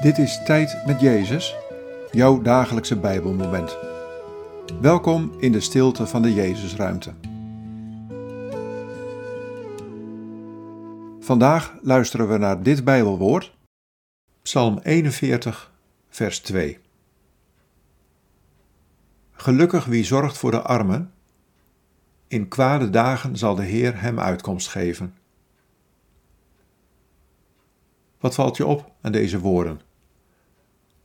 Dit is Tijd met Jezus, jouw dagelijkse Bijbelmoment. Welkom in de stilte van de Jezusruimte. Vandaag luisteren we naar dit Bijbelwoord, Psalm 41, vers 2. Gelukkig wie zorgt voor de armen, in kwade dagen zal de Heer hem uitkomst geven. Wat valt je op aan deze woorden?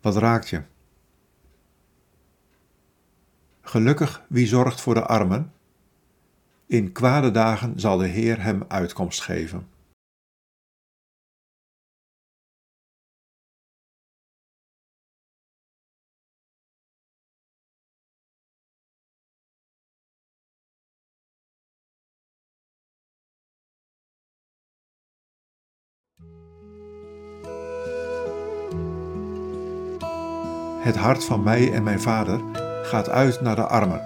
Wat raakt je? Gelukkig wie zorgt voor de armen. In kwade dagen zal de Heer hem uitkomst geven. Het hart van mij en mijn vader gaat uit naar de armen.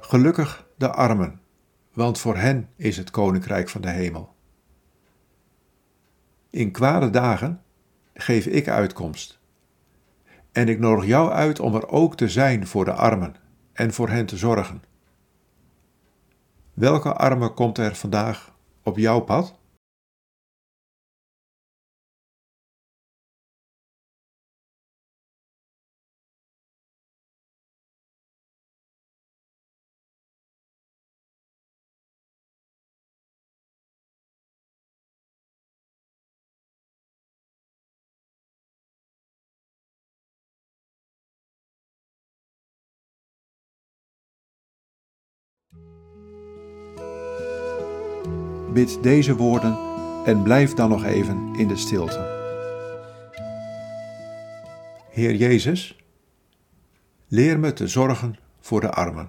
Gelukkig de armen, want voor hen is het koninkrijk van de hemel. In kwade dagen geef ik uitkomst. En ik nodig jou uit om er ook te zijn voor de armen en voor hen te zorgen. Welke armen komt er vandaag op jouw pad? Bid deze woorden en blijf dan nog even in de stilte. Heer Jezus, leer me te zorgen voor de armen.